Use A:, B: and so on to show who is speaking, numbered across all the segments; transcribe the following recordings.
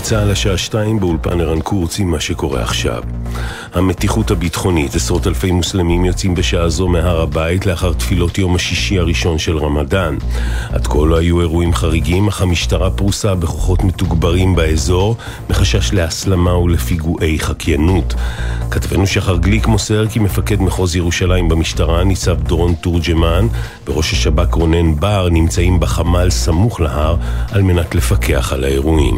A: גלי צה"ל השעה שתיים באולפן ערן קורץ עם מה שקורה עכשיו. המתיחות הביטחונית, עשרות אלפי מוסלמים יוצאים בשעה זו מהר הבית לאחר תפילות יום השישי הראשון של רמדאן. עד כה לא היו אירועים חריגים, אך המשטרה פרוסה בכוחות מתוגברים באזור, מחשש להסלמה ולפיגועי חקיינות. כתבנו שחר גליק מוסר כי מפקד מחוז ירושלים במשטרה, ניצב דורון תורג'מן, וראש השב"כ רונן בר נמצאים בחמ"ל סמוך להר על מנת לפקח על האירועים.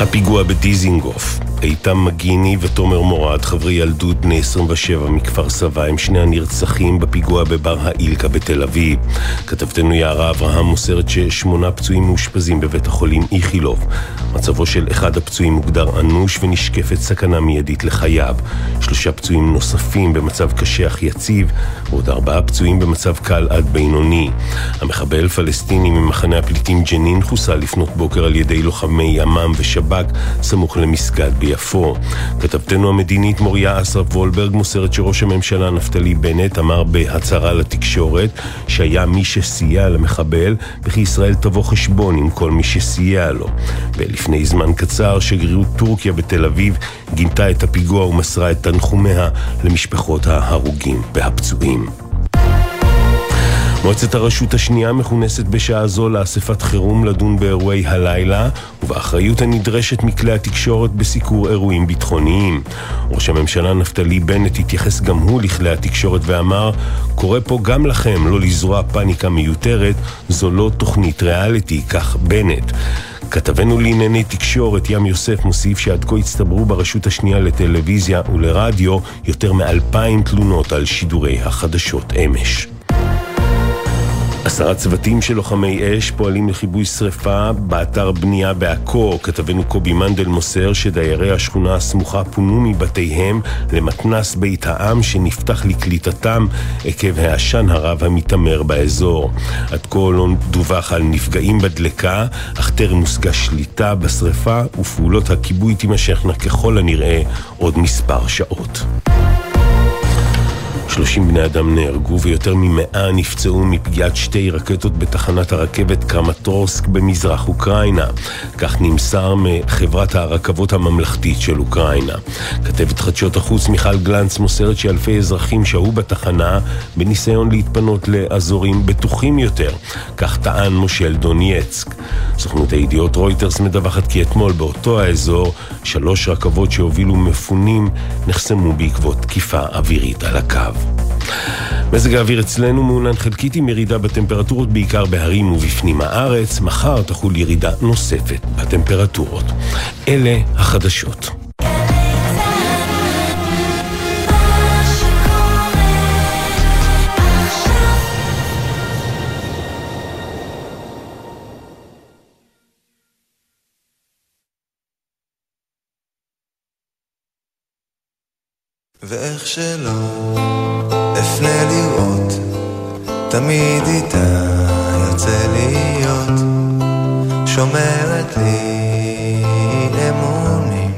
A: הפיגוע בדיזינגוף איתם מגיני ותומר מורד, חברי ילדות בני 27 מכפר סבא, הם שני הנרצחים בפיגוע בבר האילקה בתל אביב. כתבתנו יערה אברהם מוסרת ששמונה פצועים מאושפזים בבית החולים איכילוב. מצבו של אחד הפצועים מוגדר אנוש ונשקפת סכנה מיידית לחייו. שלושה פצועים נוספים במצב קשה אך יציב, ועוד ארבעה פצועים במצב קל עד בינוני. המחבל פלסטיני ממחנה הפליטים ג'נין חוסל לפנות בוקר על ידי לוחמי ימ"מ ושב"כ סמוך למסגד ביפו. כתבתנו המדינית מוריה אסרף וולברג מוסרת שראש הממשלה נפתלי בנט אמר בהצהרה לתקשורת שהיה מי שסייע למחבל וכי ישראל תבוא חשבון עם כל מי שסייע לו. ולפני זמן קצר שגרירות טורקיה בתל אביב גינתה את הפיגוע ומסרה את תנחומיה למשפחות ההרוגים והפצועים. מועצת הרשות השנייה מכונסת בשעה זו לאספת חירום לדון באירועי הלילה ובאחריות הנדרשת מכלי התקשורת בסיקור אירועים ביטחוניים. ראש הממשלה נפתלי בנט התייחס גם הוא לכלי התקשורת ואמר קורא פה גם לכם לא לזרוע פאניקה מיותרת, זו לא תוכנית ריאליטי, כך בנט. כתבנו לענייני תקשורת ים יוסף מוסיף שעד כה הצטברו ברשות השנייה לטלוויזיה ולרדיו יותר מאלפיים תלונות על שידורי החדשות אמש. עשרה צוותים של לוחמי אש פועלים לכיבוי שרפה באתר בנייה בעכו. כתבנו קובי מנדל מוסר שדיירי השכונה הסמוכה פונו מבתיהם למתנס בית העם שנפתח לקליטתם עקב העשן הרב המתעמר באזור. עד כה לא דווח על נפגעים בדלקה, אך טרם הושגה שליטה בשרפה ופעולות הכיבוי תימשכנה ככל הנראה עוד מספר שעות. 30 בני אדם נהרגו ויותר ממאה נפצעו מפגיעת שתי רקטות בתחנת הרכבת קרמטורסק במזרח אוקראינה. כך נמסר מחברת הרכבות הממלכתית של אוקראינה. כתבת חדשות החוץ מיכל גלנץ מוסרת שאלפי אזרחים שהו בתחנה בניסיון להתפנות לאזורים בטוחים יותר. כך טען מושל דונייצק. סוכנות הידיעות רויטרס מדווחת כי אתמול באותו האזור שלוש רכבות שהובילו מפונים נחסמו בעקבות תקיפה אווירית על הקו. מזג האוויר אצלנו מעונן חלקית עם ירידה בטמפרטורות בעיקר בהרים ובפנים הארץ, מחר תחול ירידה נוספת בטמפרטורות. אלה החדשות.
B: ואיך שלא אפנה לראות, תמיד איתה יוצא להיות, שומרת לי אמונים,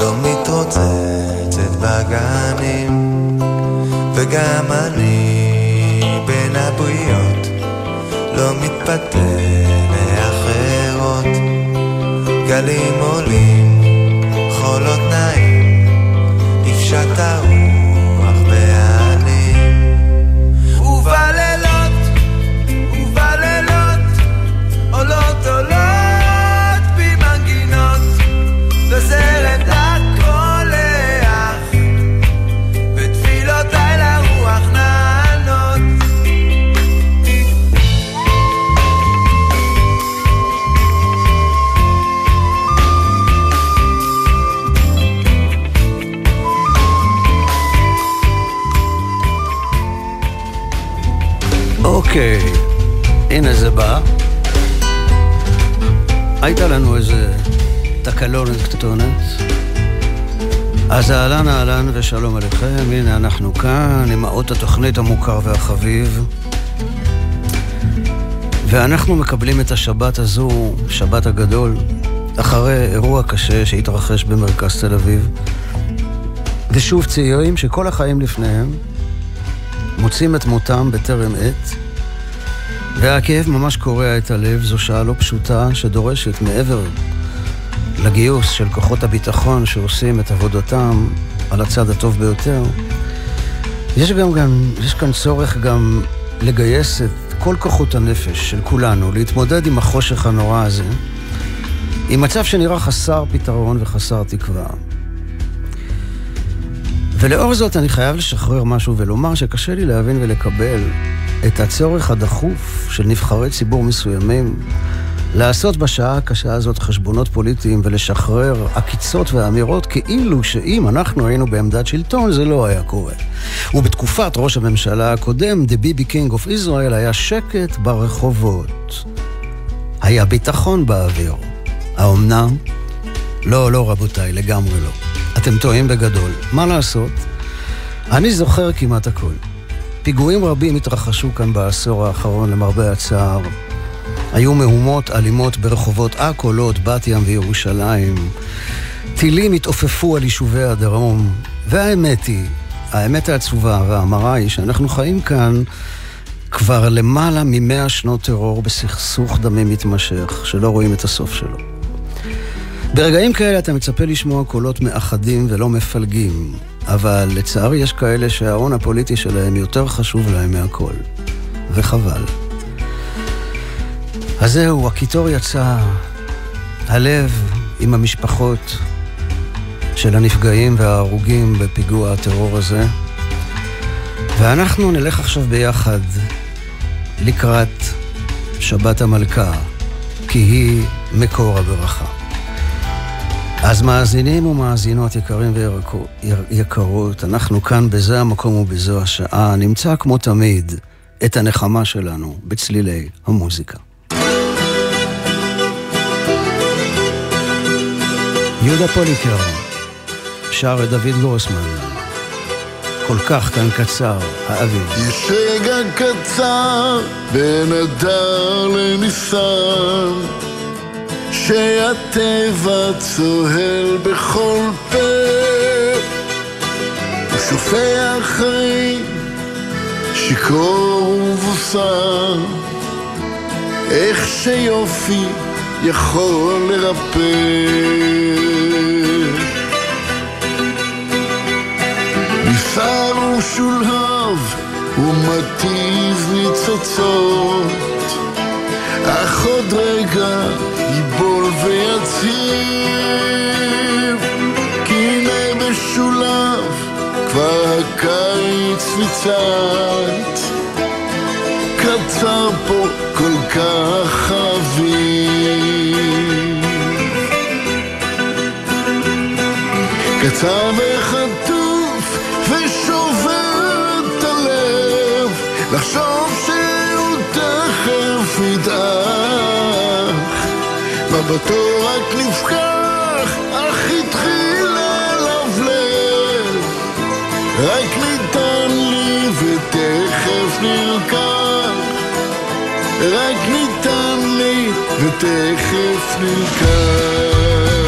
B: לא מתרוצצת בגנים, וגם אני בין הבריות, לא מתפתה לאחרות, גלים עולים, חולות נעים, נפשט הרוח
C: אוקיי, הנה זה בא. הייתה לנו איזה תקלונת קטנטונת. אז אהלן אהלן ושלום עליכם, הנה אנחנו כאן עם האות התוכנית המוכר והחביב. ואנחנו מקבלים את השבת הזו, שבת הגדול, אחרי אירוע קשה שהתרחש במרכז תל אביב. ושוב צעירים שכל החיים לפניהם מוצאים את מותם בטרם עת, והכאב ממש קורע את הלב, זו שעה לא פשוטה שדורשת מעבר לגיוס של כוחות הביטחון שעושים את עבודתם על הצד הטוב ביותר. יש, גם, גם, יש כאן צורך גם לגייס את כל כוחות הנפש של כולנו, להתמודד עם החושך הנורא הזה, עם מצב שנראה חסר פתרון וחסר תקווה. ולאור זאת אני חייב לשחרר משהו ולומר שקשה לי להבין ולקבל את הצורך הדחוף של נבחרי ציבור מסוימים לעשות בשעה הקשה הזאת חשבונות פוליטיים ולשחרר עקיצות ואמירות כאילו שאם אנחנו היינו בעמדת שלטון זה לא היה קורה. ובתקופת ראש הממשלה הקודם, The BB King of Israel, היה שקט ברחובות. היה ביטחון באוויר. האומנם? לא, לא רבותיי, לגמרי לא. אתם טועים בגדול. מה לעשות? אני זוכר כמעט הכל. פיגועים רבים התרחשו כאן בעשור האחרון, למרבה הצער. היו מהומות אלימות ברחובות עכו, לוד, בת ים וירושלים. טילים התעופפו על יישובי הדרום. והאמת היא, האמת העצובה והמרה היא שאנחנו חיים כאן כבר למעלה ממאה שנות טרור בסכסוך דמים מתמשך, שלא רואים את הסוף שלו. ברגעים כאלה אתה מצפה לשמוע קולות מאחדים ולא מפלגים, אבל לצערי יש כאלה שההון הפוליטי שלהם יותר חשוב להם מהכל, וחבל. אז זהו, הקיטור יצא, הלב עם המשפחות של הנפגעים וההרוגים בפיגוע הטרור הזה, ואנחנו נלך עכשיו ביחד לקראת שבת המלכה, כי היא מקור הברכה. אז מאזינים ומאזינות יקרים ויקרות, אנחנו כאן בזה המקום ובזו השעה, נמצא כמו תמיד את הנחמה שלנו בצלילי המוזיקה. יהודה פוליקר שר את דוד גרוסמן. כל כך כאן קצר, האביב.
D: יש רגע קצר בין אדר לניסן שהטבע צוהל בכל פה ושופע חיים שיכור ובוסר. איך שיופי יכול לרפא. ניסר ושולהב ומטיב ניצוצות אך עוד רגע ייבול ויציב. כי הנה בשולב כבר הקיץ ניצת קצר פה כל כך אביב קצר וחטוף מבטו רק נפקח אך התחיל ללבלב. רק ניתן לי ותכף נלקח. רק ניתן לי ותכף נלקח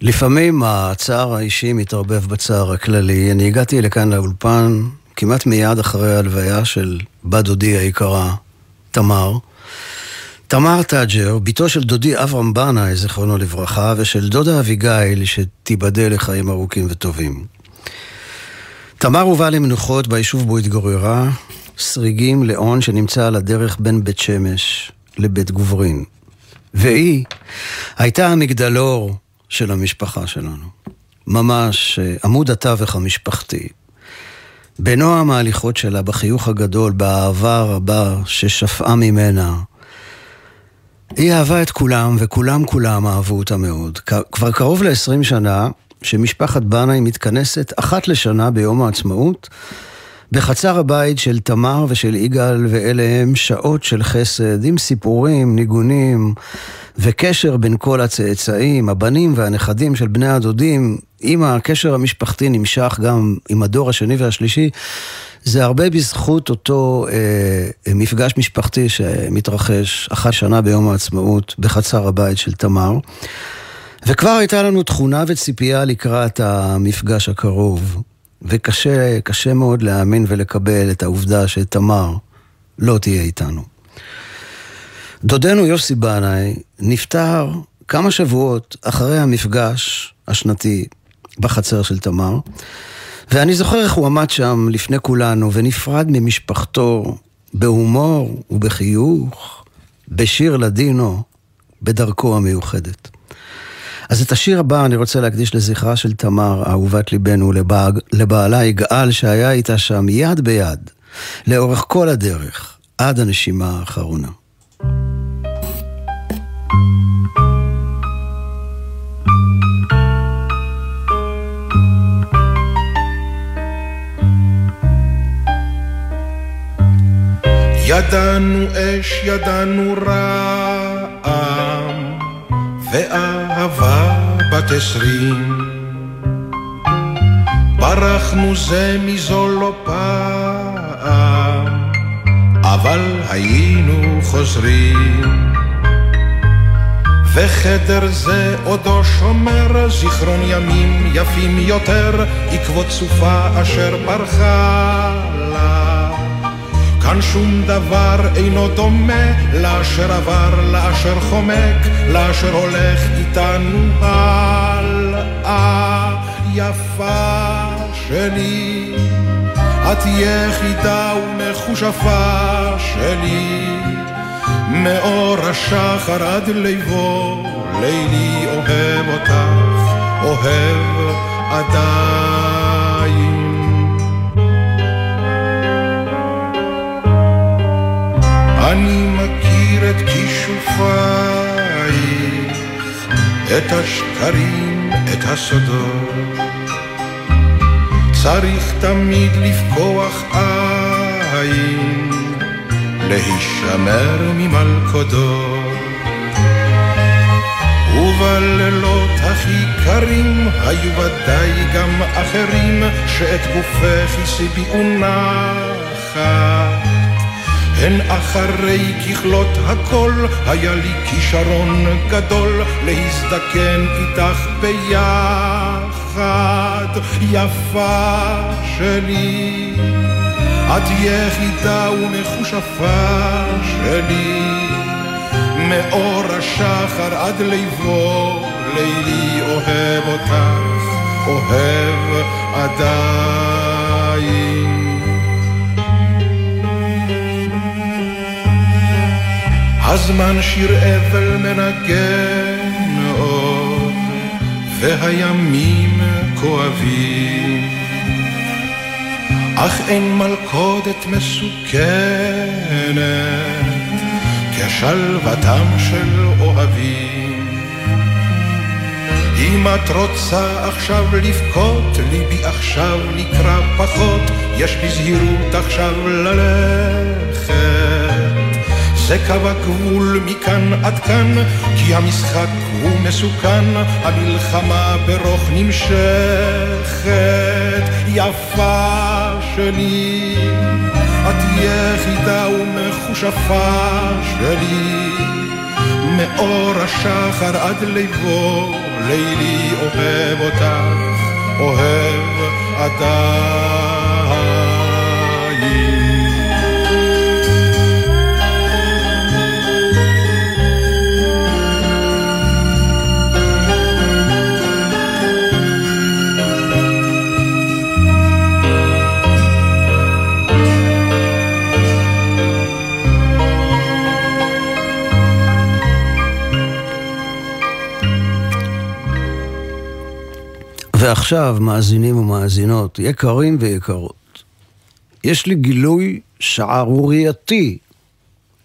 C: לפעמים הצער האישי מתערבב בצער הכללי. אני הגעתי לכאן לאולפן כמעט מיד אחרי ההלוויה של בת דודי היקרה, תמר. תמר טאג'ר, בתו של דודי אברהם בנאי, זיכרונו לברכה, ושל דודה אביגיל, שתיבדל לחיים ארוכים וטובים. תמר הובאה למנוחות ביישוב בו התגוררה, שריגים לי-און שנמצא על הדרך בין בית שמש לבית גוברין. והיא הייתה המגדלור של המשפחה שלנו. ממש אה, עמוד התווך המשפחתי. בנועם ההליכות שלה, בחיוך הגדול, באהבה הרבה ששפעה ממנה. היא אהבה את כולם, וכולם כולם אהבו אותה מאוד. כבר קרוב ל-20 שנה, שמשפחת בנאי מתכנסת אחת לשנה ביום העצמאות, בחצר הבית של תמר ושל יגאל, ואלה הם שעות של חסד, עם סיפורים, ניגונים, וקשר בין כל הצאצאים, הבנים והנכדים של בני הדודים. אם הקשר המשפחתי נמשך גם עם הדור השני והשלישי, זה הרבה בזכות אותו אה, מפגש משפחתי שמתרחש אחת שנה ביום העצמאות בחצר הבית של תמר. וכבר הייתה לנו תכונה וציפייה לקראת המפגש הקרוב, וקשה קשה מאוד להאמין ולקבל את העובדה שתמר לא תהיה איתנו. דודנו יוסי בנאי נפטר כמה שבועות אחרי המפגש השנתי בחצר של תמר, ואני זוכר איך הוא עמד שם לפני כולנו ונפרד ממשפחתו בהומור ובחיוך, בשיר לדינו, בדרכו המיוחדת. אז את השיר הבא אני רוצה להקדיש לזכרה של תמר, אהובת ליבנו, לבע... לבעלה יגאל, שהיה איתה שם יד ביד, לאורך כל הדרך, עד הנשימה האחרונה.
E: ידענו אש, ידענו רעם, ואהבה בת עשרים. ברחנו זה מזו לא פעם, אבל היינו חוזרים. וחדר זה עודו שומר זיכרון ימים יפים יותר, עקבות סופה אשר ברחה. כאן שום דבר אינו דומה לאשר עבר, לאשר חומק, לאשר הולך איתנו הלאה. יפה שלי, את יחידה ומכושפה שלי, מאור השחר עד ליבו, לילי אוהב אותך, אוהב עדיין. אני מכיר את כישופייך, את השקרים, את הסודות. צריך תמיד לפקוח עין, להישמר ממלכודות. ובלילות הכי קרים היו ודאי גם אחרים שאת גופך השביעו נחת. הן אחרי ככלות הכל, היה לי כישרון גדול להזדקן איתך ביחד, יפה שלי. את יחידה ומכושפה שלי, מאור השחר עד ליבו, לילי אוהב אותך, אוהב עדיין. הזמן שיר אבל מנגן עוד, והימים כואבים. אך אין מלכודת מסוכנת כשלוותם של אוהבים. אם את רוצה עכשיו לבכות, ליבי עכשיו נקרא פחות, יש בזהירות עכשיו ללכת. זה קו הגבול מכאן עד כאן, כי המשחק הוא מסוכן, המלחמה ברוך נמשכת. יפה שלי, את יחידה ומכושפה שלי, מאור השחר עד ליבו, לילי אוהב אותך, אוהב עדיין.
C: ועכשיו, מאזינים ומאזינות, יקרים ויקרות, יש לי גילוי שערורייתי.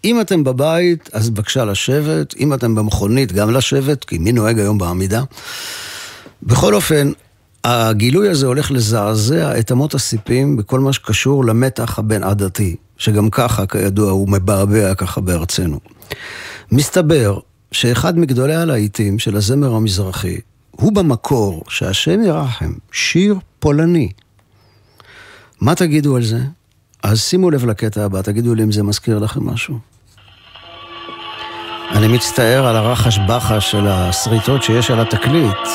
C: אם אתם בבית, אז בבקשה לשבת, אם אתם במכונית, גם לשבת, כי מי נוהג היום בעמידה? בכל אופן, הגילוי הזה הולך לזעזע את אמות הסיפים בכל מה שקשור למתח הבין-עדתי, שגם ככה, כידוע, הוא מבעבע ככה בארצנו. מסתבר שאחד מגדולי הלהיטים של הזמר המזרחי, הוא במקור, שהשם ירחם, שיר פולני. מה תגידו על זה? אז שימו לב לקטע הבא, תגידו לי אם זה מזכיר לכם משהו. אני מצטער על הרחש בחש של השריטות שיש על התקליט.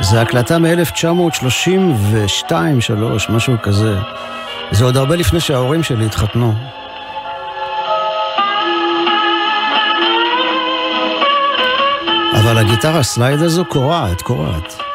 C: זה הקלטה מ-1932-3, משהו כזה. זה עוד הרבה לפני שההורים שלי התחתנו. אבל הגיטרה סלייד הזו קורעת, קורעת.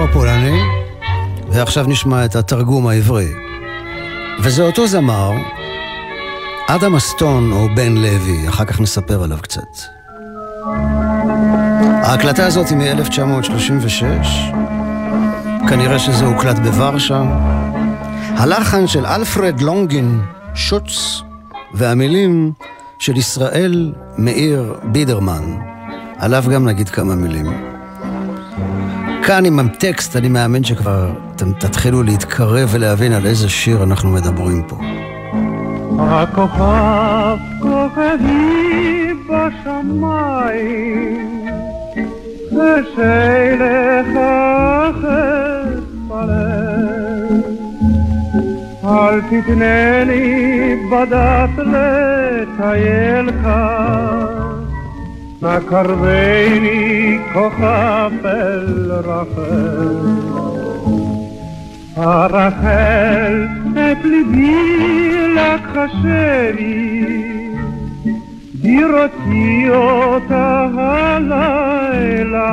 C: המקור הפולני, ועכשיו נשמע את התרגום העברי. וזה אותו זמר, אדם אסטון או בן לוי, אחר כך נספר עליו קצת. ההקלטה הזאת היא מ-1936, כנראה שזה הוקלט בוורשה. הלחן של אלפרד לונגין שוץ, והמילים של ישראל מאיר בידרמן. עליו גם נגיד כמה מילים. כאן עם הטקסט, אני מאמין שכבר אתם תתחילו להתקרב ולהבין על איזה שיר אנחנו מדברים פה.
F: הכוכב כוכבי בשמיים, ושלך אתפלל. אל תתנני בדת לטייל כאן. נא קרבני כוכב אל רחל. הרחל את ליבי לקחה שלי, בירותי אותה הלילה.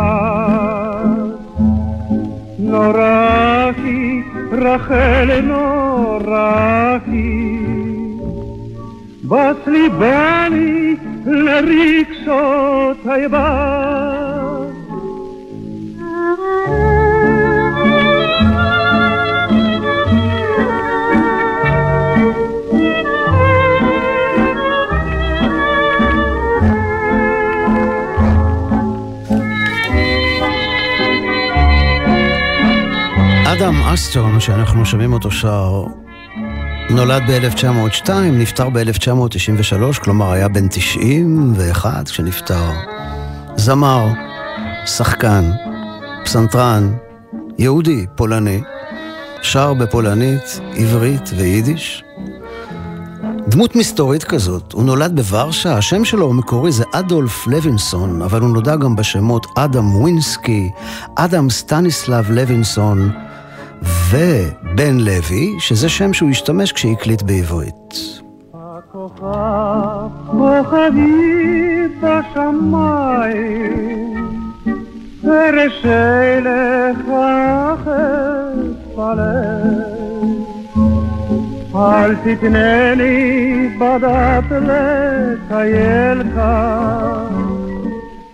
F: נורא היא, רחל נורא היא, בסליבני לרגשות היבש.
C: אדם אסטון, שאנחנו שומעים אותו שר, נולד ב-1902, נפטר ב-1993, כלומר היה בן 91 כשנפטר. זמר, שחקן, פסנתרן, יהודי, פולני, שר בפולנית, עברית ויידיש. דמות מסתורית כזאת, הוא נולד בוורשה, השם שלו המקורי זה אדולף לוינסון, אבל הוא נודע גם בשמות אדם ווינסקי, אדם סטניסלב לוינסון, ובן לוי, שזה שם שהוא השתמש כשהקליט בעברית.
F: הכוכב כוכבי בשמיים, בדת לטייל כאן,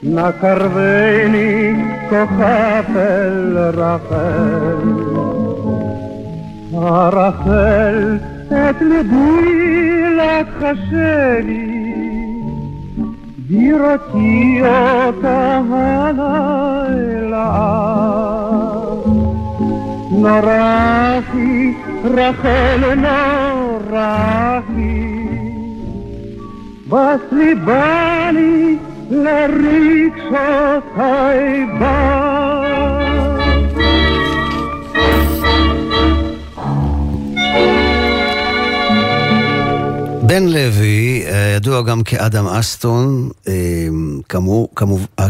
F: נא קרבני כוכב אל רחל. הרחל את ליבי לך חשבי, בירתי אותה הלילה. נורחי, רחל נורחי, בסליבני לרגשות היבש.
C: בן לוי, אה, ידוע גם כאדם אסטון, אה,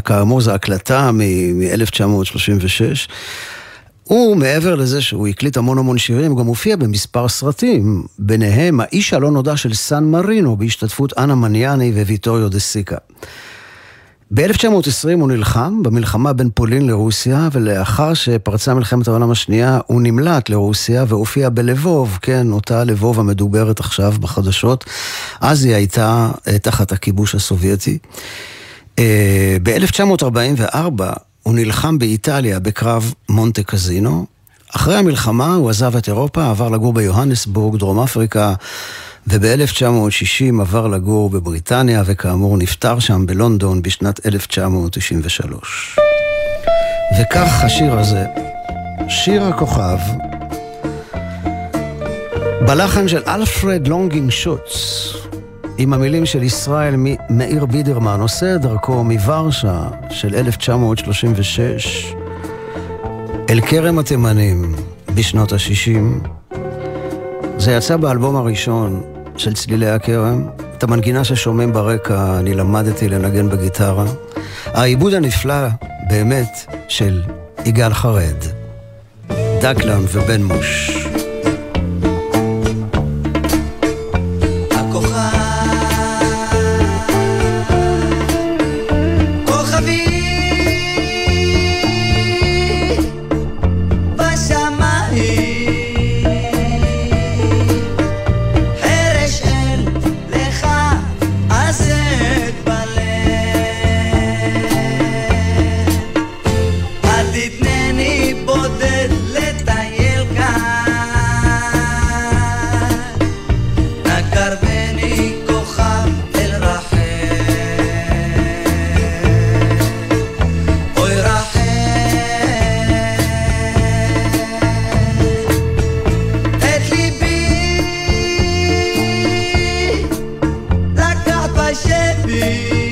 C: כאמור, זו הקלטה מ-1936. הוא, מעבר לזה שהוא הקליט המון המון שירים, גם הופיע במספר סרטים, ביניהם האיש הלא נודע של סן מרינו, בהשתתפות אנה מניאני וויטוריו דה סיקה. ב-1920 הוא נלחם במלחמה בין פולין לרוסיה, ולאחר שפרצה מלחמת העולם השנייה, הוא נמלט לרוסיה והופיע בלבוב, כן, אותה לבוב המדוברת עכשיו בחדשות. אז היא הייתה אה, תחת הכיבוש הסובייטי. אה, ב-1944 הוא נלחם באיטליה בקרב מונטה קזינו. אחרי המלחמה הוא עזב את אירופה, עבר לגור ביוהנסבורג, דרום אפריקה, וב-1960 עבר לגור בבריטניה, וכאמור נפטר שם בלונדון בשנת 1993. וכך השיר הזה, שיר הכוכב, בלחן של אלפרד לונגינג שוץ, עם המילים של ישראל מאיר בידרמן, עושה את דרכו מוורשה של 1936 אל כרם התימנים בשנות ה-60. זה יצא באלבום הראשון של צלילי הכרם. את המנגינה ששומעים ברקע אני למדתי לנגן בגיטרה. העיבוד הנפלא באמת של יגאל חרד, דקלן ובן מוש.
B: ṣe bíi.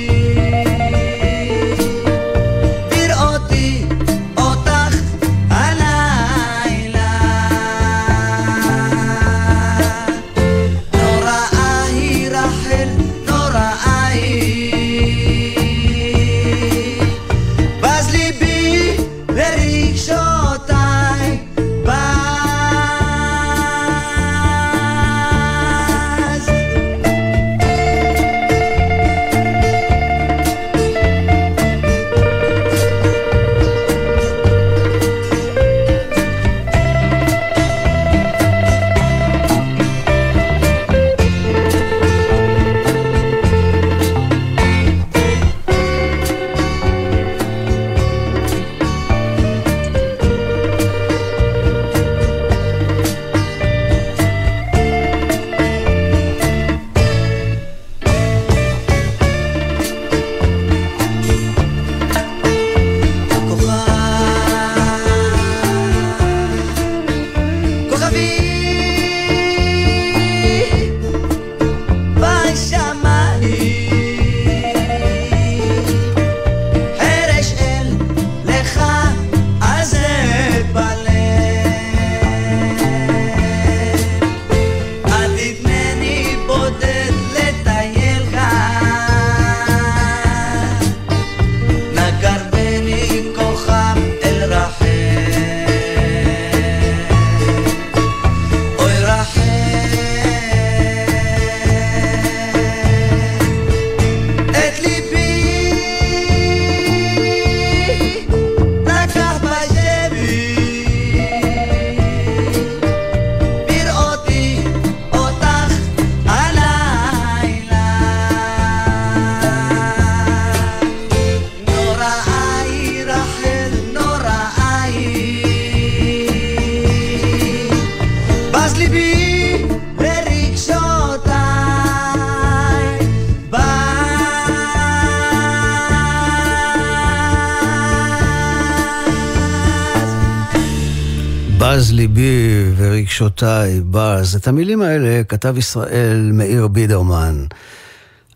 B: ורגשותיי,
C: בז. את המילים האלה כתב ישראל מאיר בידרמן.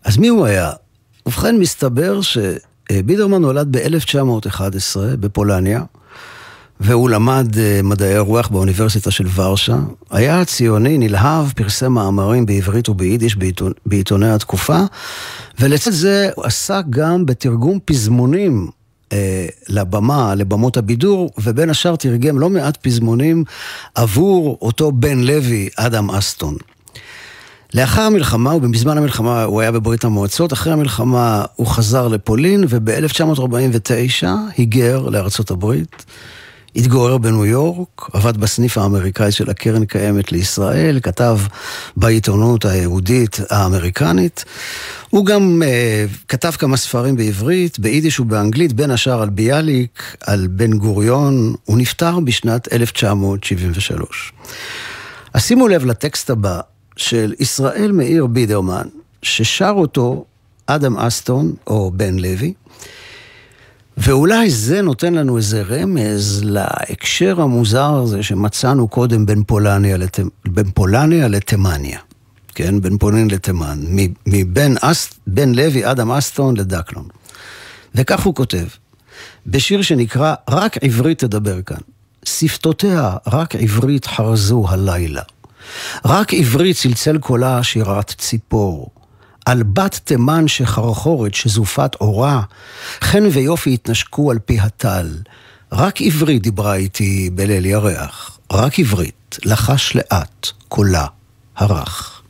C: אז מי הוא היה? ובכן, מסתבר שבידרמן נולד ב-1911 בפולניה, והוא למד אה, מדעי הרוח באוניברסיטה של ורשה. היה ציוני נלהב, פרסם מאמרים בעברית וביידיש בעיתוני התקופה, ולצד זה הוא עסק גם בתרגום פזמונים לבמה, לבמות הבידור, ובין השאר תרגם לא מעט פזמונים עבור אותו בן לוי, אדם אסטון. לאחר המלחמה, ובזמן המלחמה הוא היה בברית המועצות, אחרי המלחמה הוא חזר לפולין, וב-1949 היגר לארצות הברית. התגורר בניו יורק, עבד בסניף האמריקאי של הקרן קיימת לישראל, כתב בעיתונות היהודית האמריקנית. הוא גם uh, כתב כמה ספרים בעברית, ביידיש ובאנגלית, בין השאר על ביאליק, על בן גוריון, הוא נפטר בשנת 1973. אז שימו לב לטקסט הבא של ישראל מאיר בידרמן, ששר אותו אדם אסטון, או בן לוי, ואולי זה נותן לנו איזה רמז להקשר המוזר הזה שמצאנו קודם בין פולניה, לת... בין פולניה לתימניה. כן, בין פולין לתימן, מבין אס... בין לוי אדם אסטון לדקלון. וכך הוא כותב, בשיר שנקרא "רק עברית תדבר כאן". שפתותיה רק עברית חרזו הלילה. רק עברית צלצל קולה שירת ציפור. על בת תימן שחרחורת, שזופת עורה, חן ויופי התנשקו על פי הטל. רק עברית דיברה איתי בליל ירח, רק עברית, לחש לאט, קולה, הרך.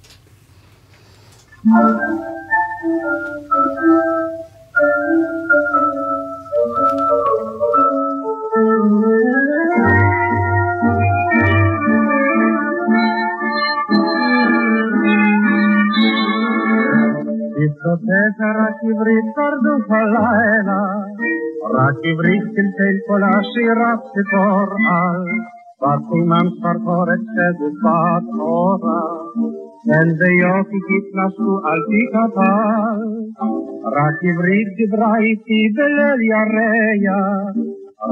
F: שפתותיך רק עברית שרדו הלילה, רק עברית צלצל כל השירת ציפור על, בתימן ספרפורת שזופת אורה, הן ויופי התנשאו על פי קטל, רק עברית דיברה איתי בליל ירח,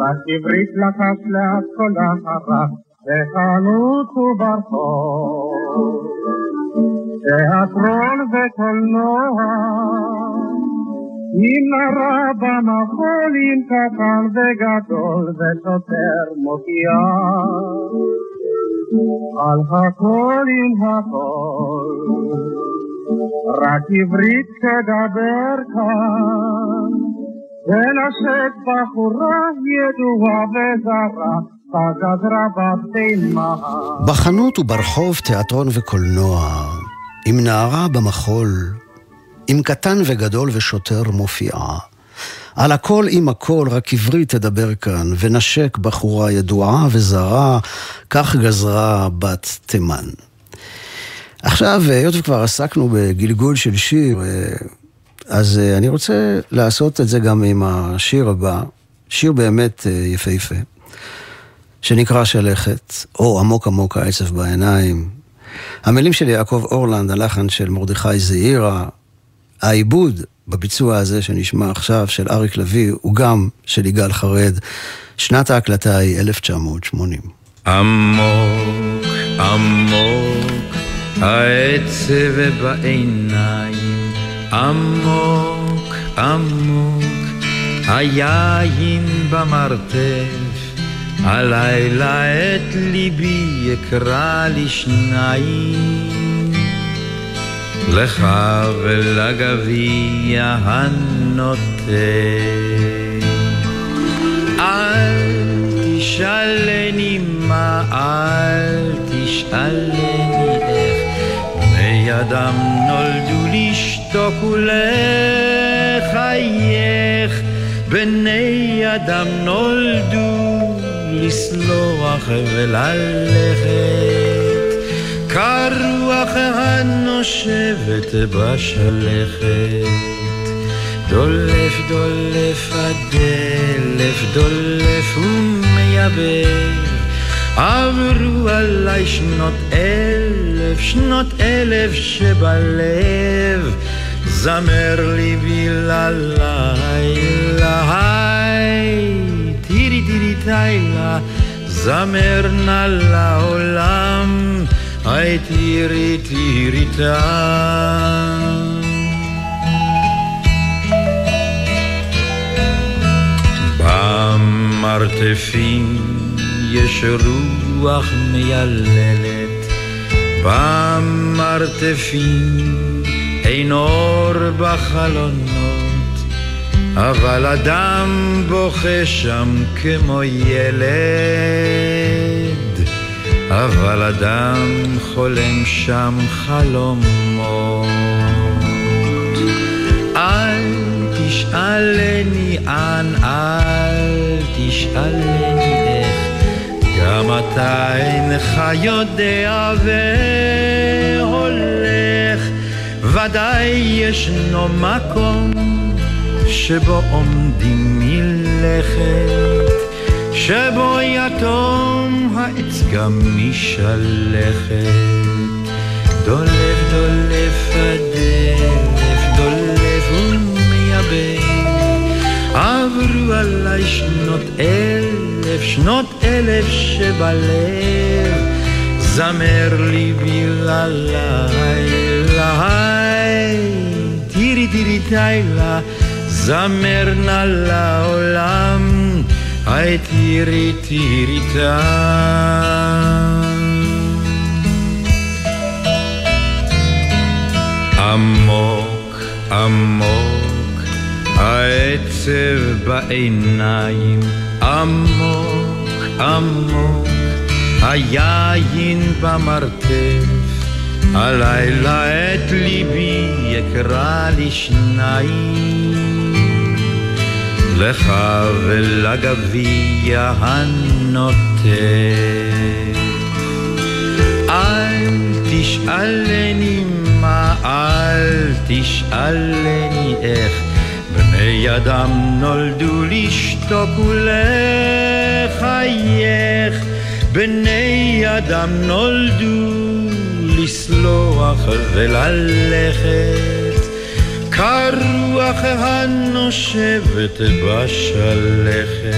F: רק עברית לקש לאט כל הרח, בחנות וברחוב. תיאטרון וקולנוע, עם נערה במחול, עם קטן וגדול, ושוטר מופיע. על הכל עם הכל, רק עברית תדבר כאן, ונשק בחורה ידועה וזרה,
C: בחנות וברחוב תיאטרון וקולנוע, עם נערה במחול, עם קטן וגדול ושוטר מופיעה. על הכל עם הכל, רק עברית תדבר כאן, ונשק בחורה ידועה וזרה, כך גזרה בת תימן. עכשיו, היות וכבר עסקנו בגלגול של שיר, אז אני רוצה לעשות את זה גם עם השיר הבא, שיר באמת יפהפה. שנקרא שלכת, או עמוק עמוק העצב בעיניים. המילים של יעקב אורלנד, הלחן של מרדכי זעירה, העיבוד בביצוע הזה שנשמע עכשיו של אריק לביא, הוא גם של יגאל חרד. שנת ההקלטה היא 1980.
G: עמוק עמוק העצב בעיניים, עמוק עמוק היין במרתף. הלילה את ליבי יקרא לשניים, לך ולגביע הנוטה. אל תשאלני מה, אל תשאלני איך, בני אדם נולדו לשתוק ולחייך, בני אדם נולדו לסלוח וללכת, כרוח הנושבת בשלכת. דולף דולף הדלף, דולף ומייבב, עברו עליי שנות אלף, שנות אלף שבלב, זמר לי בללילה, תירי תילה, זמר נא לעולם, היי תירי תירי. במרתפים יש רוח מייללת במרתפים, אין אור בחלונות, אבל אדם בוכה שם כמו ילד, אבל אדם חולם שם חלומות. אל תשאלני אן, אל תשאלני איך גם אתה אינך יודע והולך, ודאי ישנו מקום שבו עומדים מלכת, שבו יתום העץ גם משלכת. דולף דולף הדלף, דולף ומייבא, עברו עליי שנות אל אלף שנות אלף שבלב, זמר ליבי ללילה, תירי תירי תילה, זמר נא לעולם, היי תירי תירי עמוק עמוק העצב בעיניים. עמוק עמוק היין במרתף הלילה את ליבי יקרא לשניים לך ולגביע הנוטף אל תשאלני מה אל תשאלני איך. בני אדם נולדו לשתוק ולחייך, בני אדם נולדו לסלוח וללכת, כרוח הנושבת בשלכת.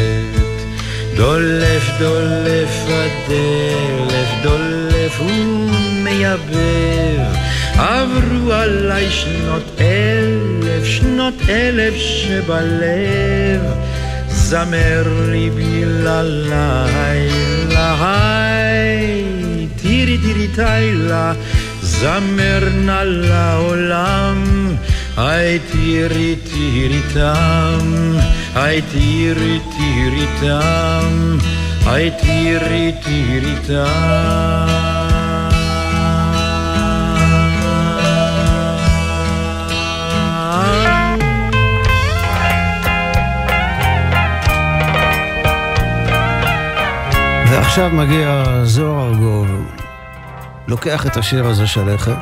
G: דולף דולף הדלף, דולף ומייבב, עברו עליי שנות אלף, שנות אלף שבלב, זמר ליבי ללילה, תירי תירי תילה, זמר נא לעולם, היי תירי תירי תם, היי תירי תירי תם, היי תירי תירי תם.
C: ועכשיו מגיע זוהר ארגוב, לוקח את השיר הזה שלכת,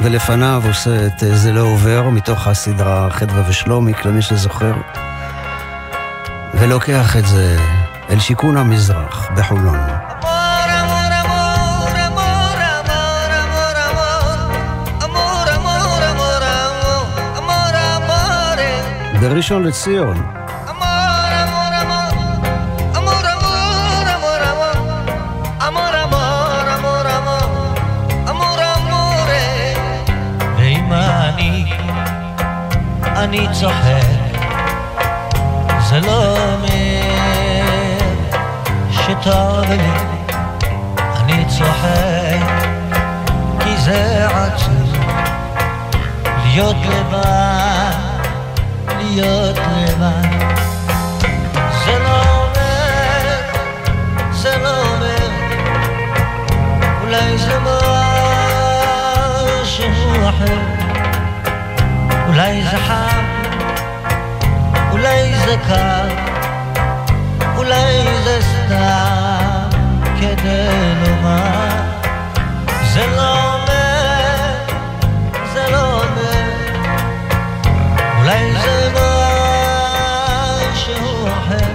C: ולפניו עושה את זה לא עובר, מתוך הסדרה חדווה ושלומיק, למי שזוכר, ולוקח את זה אל שיכון המזרח בחולון. בראשון לציון.
H: אני צוחק, זה לא אומר שטוב לי, אני צוחק, כי זה עצוב להיות לבד, להיות לבד. זה לא אומר, זה לא אומר, אולי זה משהו אחר. אולי זה חם, אולי זה קר, אולי זה סתם כדי לומר. זה לא אומר, זה לא אומר, אולי זה משהו אחר,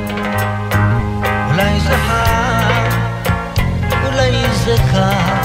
H: אולי זה חם, אולי זה קר.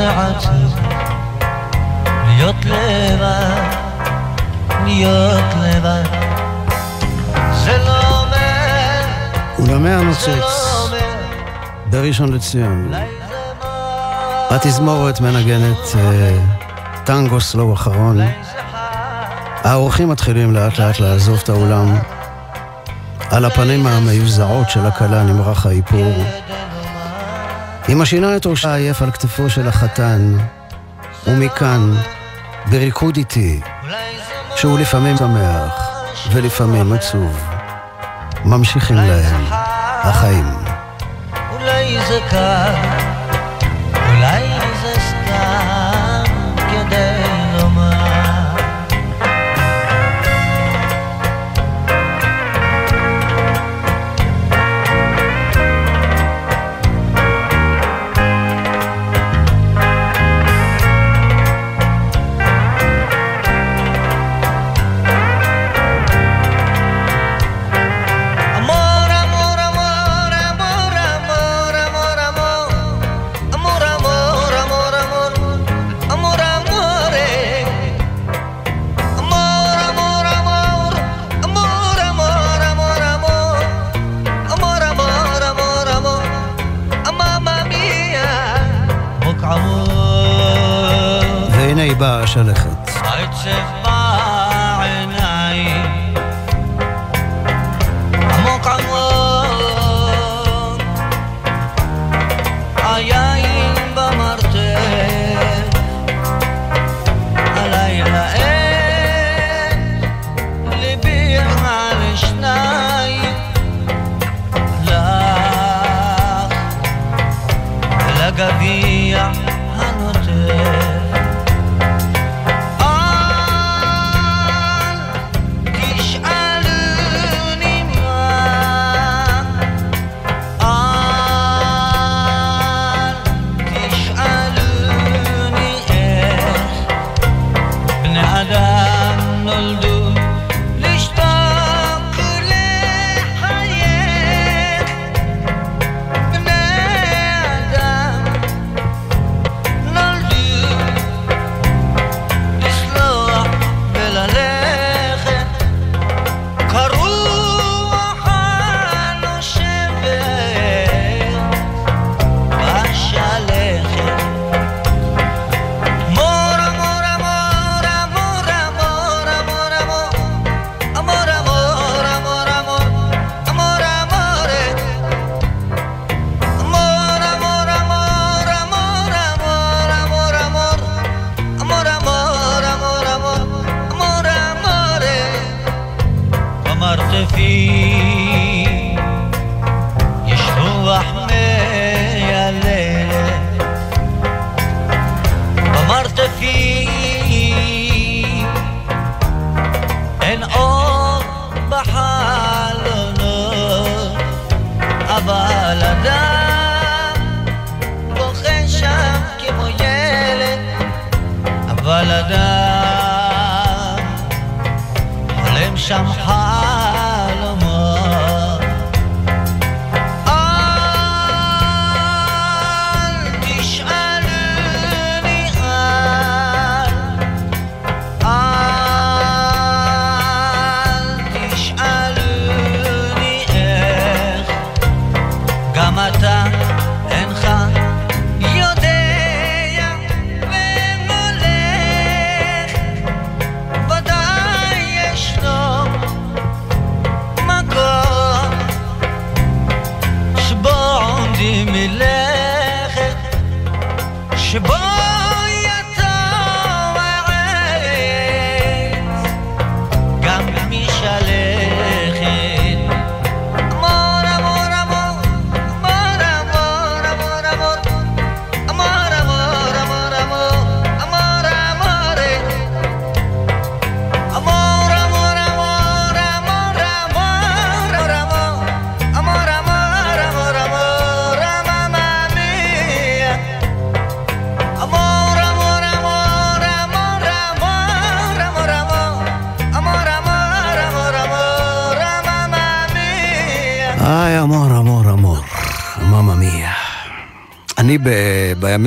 H: זעצב להיות לבד, להיות לבד. זה לא אומר,
C: אולמי
H: לא הנוצץ,
C: בראשון לציון. התזמורת מנגנת אה, טנגו סלו אחרון. האורחים מתחילים לאט לאט לעזוב את האולם. על הפנים המיוזעות של הכלה נמרח האיפור. היא משינה את ראשה עייף על כתפו של החתן, ומכאן, בריקוד איתי, שהוא לפעמים שמח ולפעמים עצוב, ממשיכים להם החיים.
H: אולי זה קר, אולי זה סתם.
C: Marshall.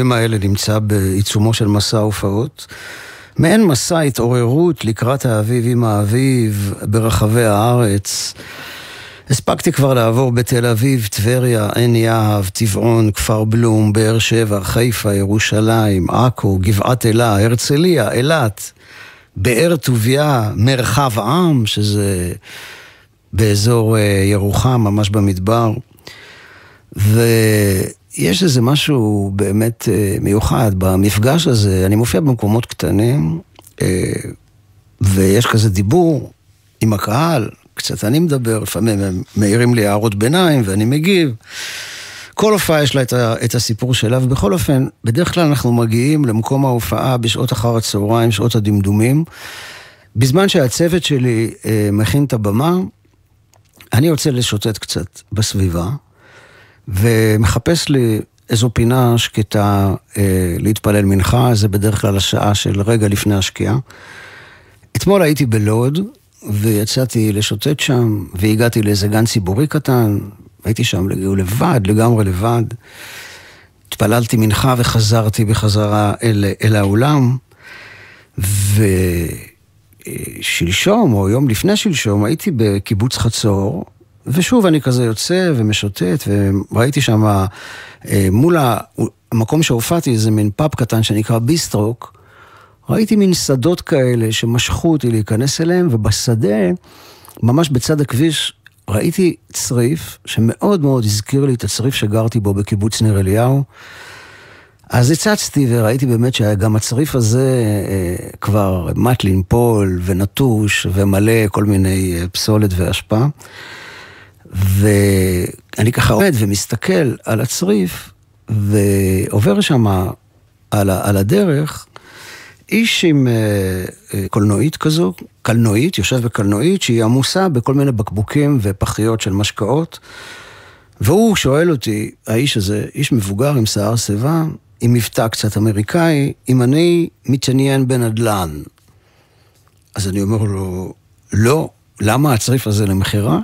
C: בימים האלה נמצא בעיצומו של מסע הופעות. מעין מסע התעוררות לקראת האביב עם האביב ברחבי הארץ. הספקתי כבר לעבור בתל אביב, טבריה, עין יהב, טבעון, כפר בלום, באר שבע, חיפה, ירושלים, עכו, גבעת אלה, הרצליה, אילת, באר טוביה, מרחב עם, שזה באזור אה, ירוחם, ממש במדבר. ויש איזה משהו באמת אה, מיוחד במפגש הזה. אני מופיע במקומות קטנים, אה, ויש כזה דיבור עם הקהל, קצת אני מדבר, לפעמים הם מעירים לי הערות ביניים ואני מגיב. כל הופעה יש לה את, הסיפור שלה, ובכל אופן, בדרך כלל אנחנו מגיעים למקום ההופעה בשעות אחר הצהריים, שעות הדמדומים. בזמן שהצוות שלי אה, מכין את הבמה, אני יוצא לשוטט קצת בסביבה, ומחפש לי איזו פינה שקטה אה, להתפלל מנחה, זה בדרך כלל השעה של רגע לפני השקיעה. אתמול הייתי בלוד, ויצאתי לשוטט שם, והגעתי לאיזה גן ציבורי קטן, הייתי שם לבד, לגמרי לבד. התפללתי מנחה וחזרתי בחזרה אל, אל האולם, ושלשום, או יום לפני שלשום, הייתי בקיבוץ חצור, ושוב אני כזה יוצא ומשוטט, וראיתי שם אה, מול המקום שהופעתי, איזה מין פאב קטן שנקרא ביסטרוק, ראיתי מין שדות כאלה שמשכו אותי להיכנס אליהם, ובשדה, ממש בצד הכביש, ראיתי צריף שמאוד מאוד הזכיר לי את הצריף שגרתי בו בקיבוץ ניר אליהו. אז הצצתי וראיתי באמת שגם הצריף הזה אה, כבר מת לנפול ונטוש ומלא כל מיני אה, פסולת ואשפה. ואני ככה עומד ומסתכל על הצריף ועובר שם על, על הדרך איש עם אה, אה, קולנועית כזו, קלנועית, יושב בקלנועית שהיא עמוסה בכל מיני בקבוקים ופחיות של משקאות. והוא שואל אותי, האיש הזה, איש מבוגר עם שיער שיבה, עם מבטא קצת אמריקאי, אם אני מתעניין בנדל"ן. אז אני אומר לו, לא, למה הצריף הזה למכירה?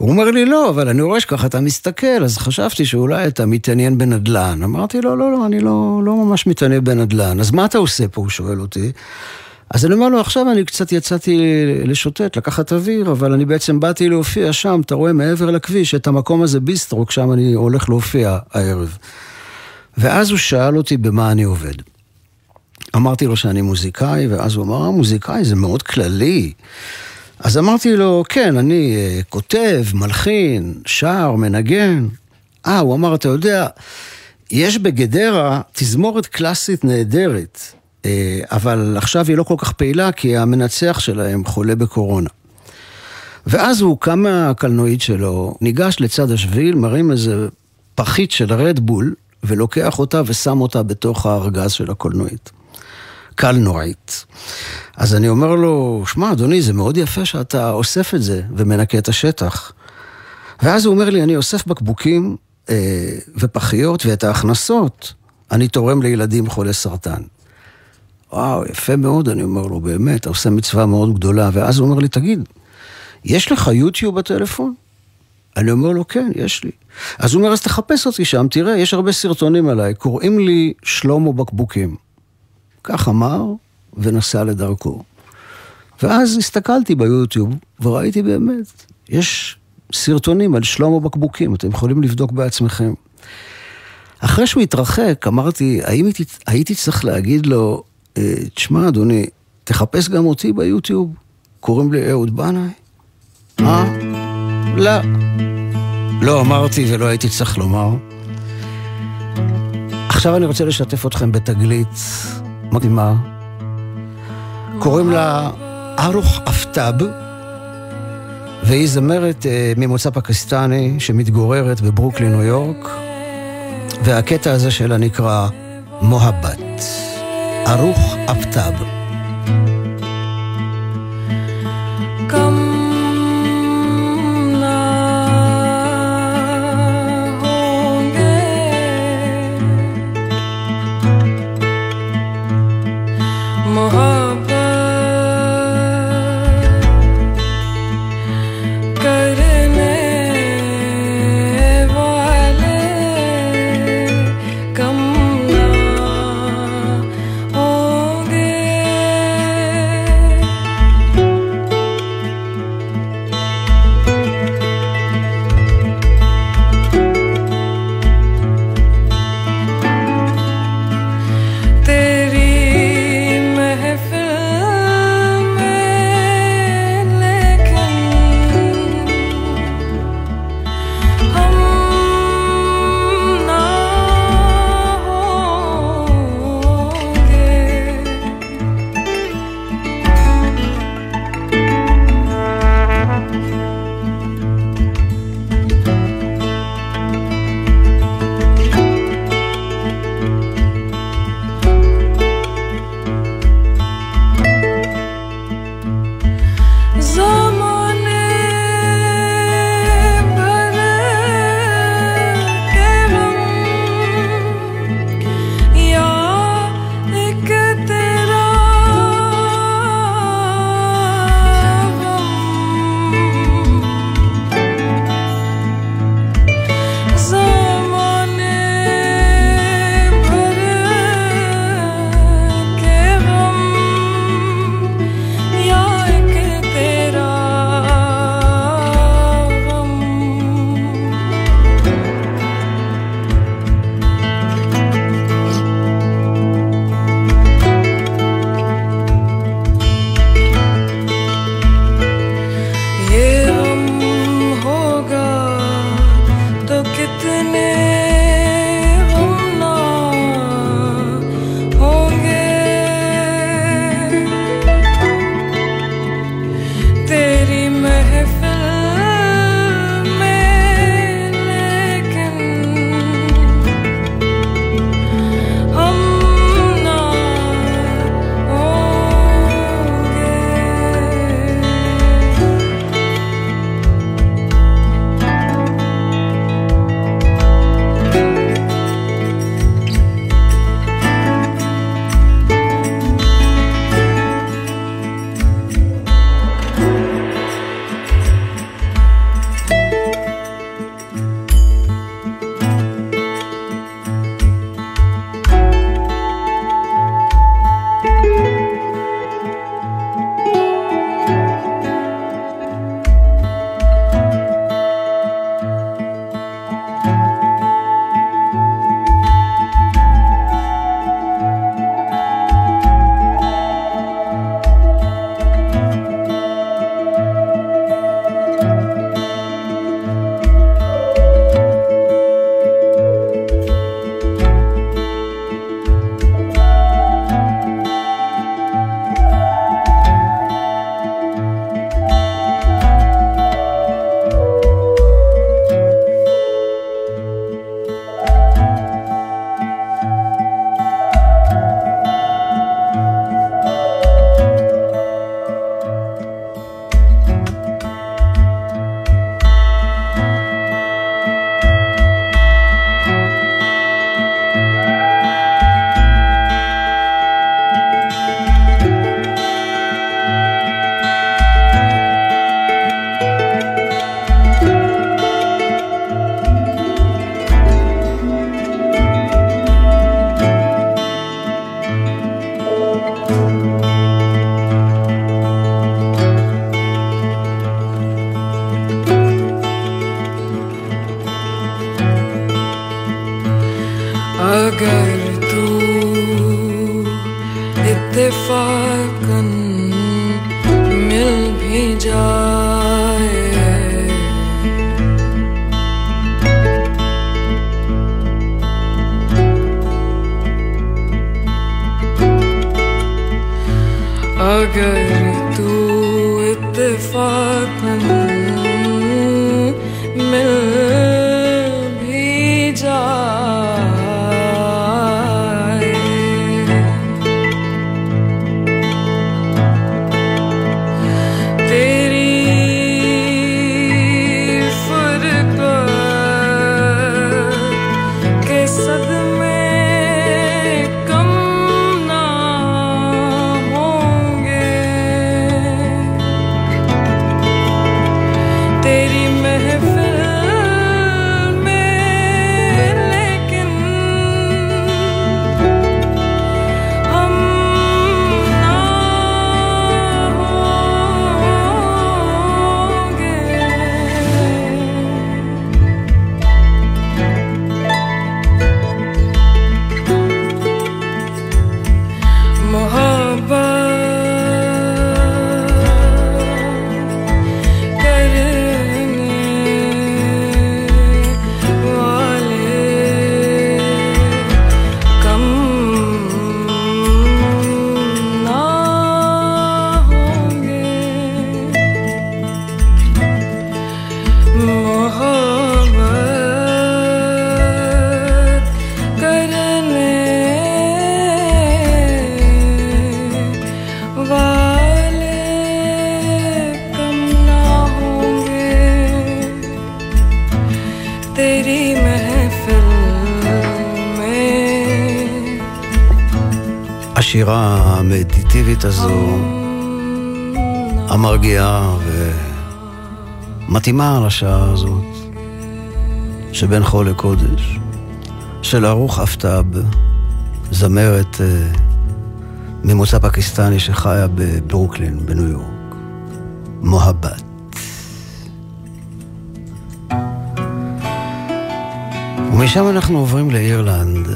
C: הוא אומר לי, לא, אבל אני רואה שככה אתה מסתכל, אז חשבתי שאולי אתה מתעניין בנדל"ן. אמרתי לו, לא, לא, אני לא, לא ממש מתעניין בנדל"ן. אז מה אתה עושה פה? הוא שואל אותי. אז אני אומר לו, עכשיו אני קצת יצאתי לשוטט, לקחת אוויר, אבל אני בעצם באתי להופיע שם, אתה רואה מעבר לכביש, את המקום הזה ביסטרוק, שם אני הולך להופיע הערב. ואז הוא שאל אותי במה אני עובד. אמרתי לו שאני מוזיקאי, ואז הוא אמר, מוזיקאי זה מאוד כללי. אז אמרתי לו, כן, אני uh, כותב, מלחין, שר, מנגן. אה, הוא אמר, אתה יודע, יש בגדרה תזמורת קלאסית נהדרת, uh, אבל עכשיו היא לא כל כך פעילה כי המנצח שלהם חולה בקורונה. ואז הוא קם מהקלנועית שלו, ניגש לצד השביל, מרים איזה פחית של רדבול, ולוקח אותה ושם אותה בתוך הארגז של הקולנועית. קלנועית. אז אני אומר לו, שמע, אדוני, זה מאוד יפה שאתה אוסף את זה ומנקה את השטח. ואז הוא אומר לי, אני אוסף בקבוקים אה, ופחיות, ואת ההכנסות אני תורם לילדים חולי סרטן. וואו, יפה מאוד, אני אומר לו, באמת, אתה עושה מצווה מאוד גדולה. ואז הוא אומר לי, תגיד, יש לך יוטיוב בטלפון? אני אומר לו, כן, יש לי. אז הוא אומר, אז תחפש אותי שם, תראה, יש הרבה סרטונים עליי, קוראים לי שלמה בקבוקים. כך אמר, ונסע לדרכו. ואז הסתכלתי ביוטיוב, וראיתי באמת, יש סרטונים על שלמה בקבוקים, אתם יכולים לבדוק בעצמכם. אחרי שהוא התרחק, אמרתי, האם הייתי, הייתי צריך להגיד לו, "אה, תשמע, אדוני, תחפש גם אותי ביוטיוב, קוראים לי אהוד בנאי? אה? לא. לא אמרתי ולא הייתי צריך לומר.
I: עכשיו אני רוצה לשתף אתכם בתגלית מדהימה. קוראים לה ארוך אפטאב, והיא זמרת אה, ממוצא פקיסטני שמתגוררת בברוקלין, ניו יורק, והקטע הזה שלה נקרא מוהבת. ארוך אפטאב.
C: ומתאימה לשעה הזאת, שבין חול לקודש, של ערוך אפטאב, זמרת אה, ממוצא פקיסטני שחיה בברוקלין, בניו יורק. מוהבת. ומשם אנחנו עוברים לאירלנד,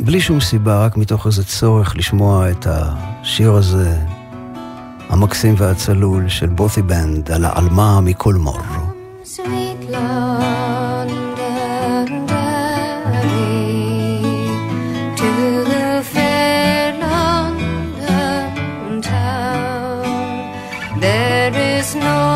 C: בלי שום סיבה, רק מתוך איזה צורך לשמוע את השיר הזה, המקסים והצלול של בותי בנד, על העלמה מכל מור.
J: There is no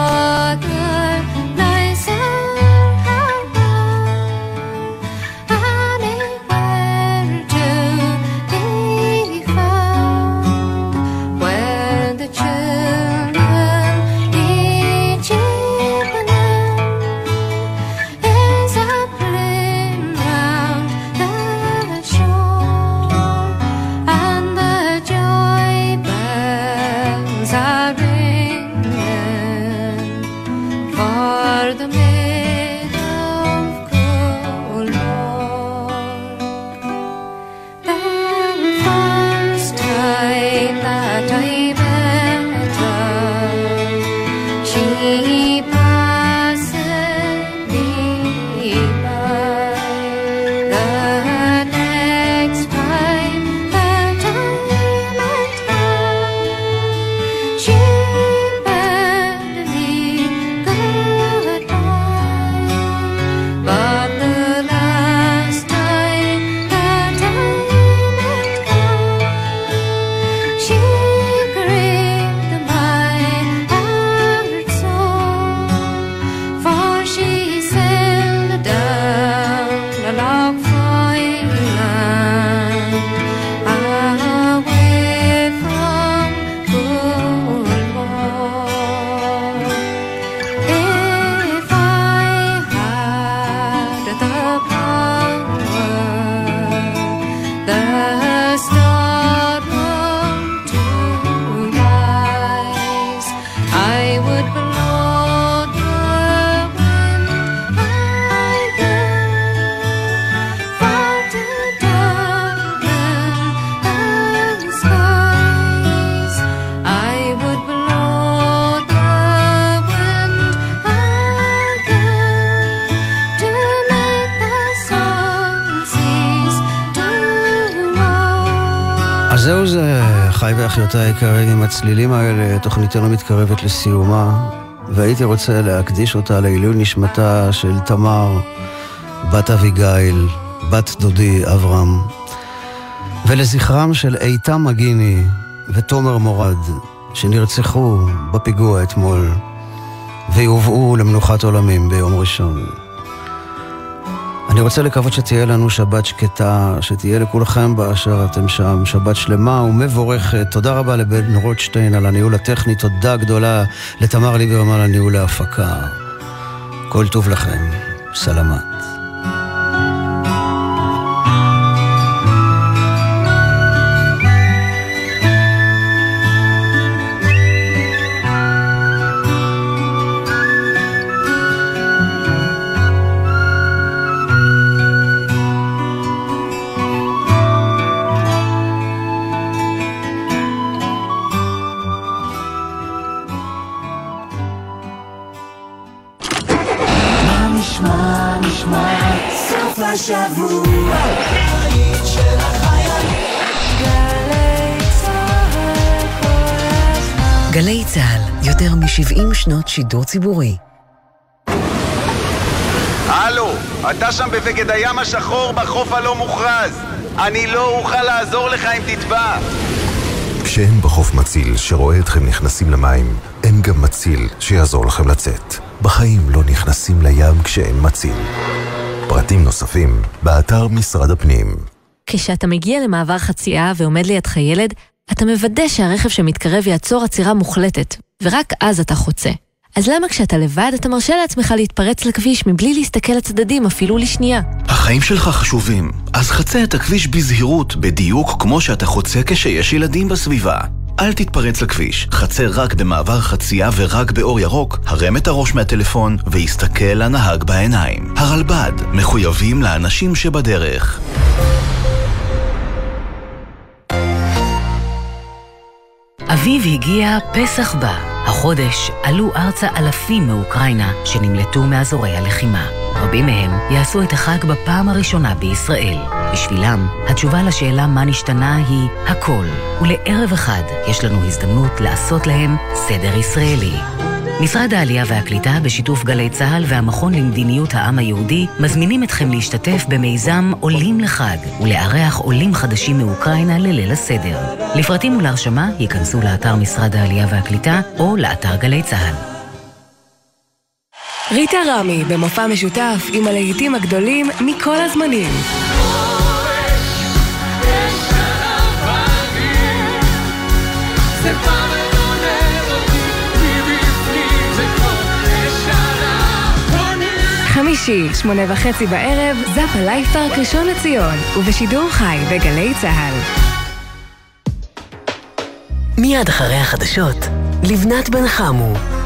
C: חי ואחיותיי היקרים, עם הצלילים האלה, תוכניתנו מתקרבת לסיומה, והייתי רוצה להקדיש אותה לעילוי נשמתה של תמר, בת אביגיל, בת דודי אברהם, ולזכרם של איתם מגיני ותומר מורד, שנרצחו בפיגוע אתמול, ויובאו למנוחת עולמים ביום ראשון. אני רוצה לקוות שתהיה לנו שבת שקטה, שתהיה לכולכם באשר אתם שם, שבת שלמה ומבורכת. תודה רבה לבן רוטשטיין על הניהול הטכני, תודה גדולה לתמר ליברמן על ניהול ההפקה. כל טוב לכם, סלמת.
K: שידור ציבורי.
L: הלו, אתה שם בבגד הים השחור בחוף הלא מוכרז. אני לא אוכל לעזור לך אם תטבע.
M: כשאין בחוף מציל שרואה אתכם נכנסים למים, אין גם מציל שיעזור לכם לצאת. בחיים לא נכנסים לים כשאין מציל. פרטים נוספים, באתר משרד הפנים.
N: כשאתה מגיע למעבר חצייה ועומד לידך ילד, אתה מוודא שהרכב שמתקרב יעצור עצירה מוחלטת, ורק אז אתה חוצה. אז למה כשאתה לבד אתה מרשה לעצמך להתפרץ לכביש מבלי להסתכל לצדדים אפילו לשנייה?
O: החיים שלך חשובים, אז חצה את הכביש בזהירות, בדיוק כמו שאתה חוצה כשיש ילדים בסביבה. אל תתפרץ לכביש, חצה רק במעבר חצייה ורק באור ירוק, הרם את הראש מהטלפון והסתכל לנהג בעיניים. הרלב"ד, מחויבים לאנשים שבדרך.
K: אביב הגיע, פסח בא. החודש עלו ארצה אלפים מאוקראינה שנמלטו מאזורי הלחימה. רבים מהם יעשו את החג בפעם הראשונה בישראל. בשבילם, התשובה לשאלה מה נשתנה היא הכל. ולערב אחד יש לנו הזדמנות לעשות להם סדר ישראלי. משרד העלייה והקליטה בשיתוף גלי צה"ל והמכון למדיניות העם היהודי מזמינים אתכם להשתתף במיזם עולים לחג ולארח עולים חדשים מאוקראינה לליל הסדר. לפרטים ולהרשמה ייכנסו לאתר משרד העלייה והקליטה או לאתר גלי צה"ל.
P: ריטה רמי במופע משותף עם הלהיטים הגדולים מכל הזמנים. חמישי, שמונה וחצי בערב, זאפה פארק ראשון לציון, ובשידור חי בגלי צה"ל.
K: מיד אחרי החדשות, לבנת בן חמו.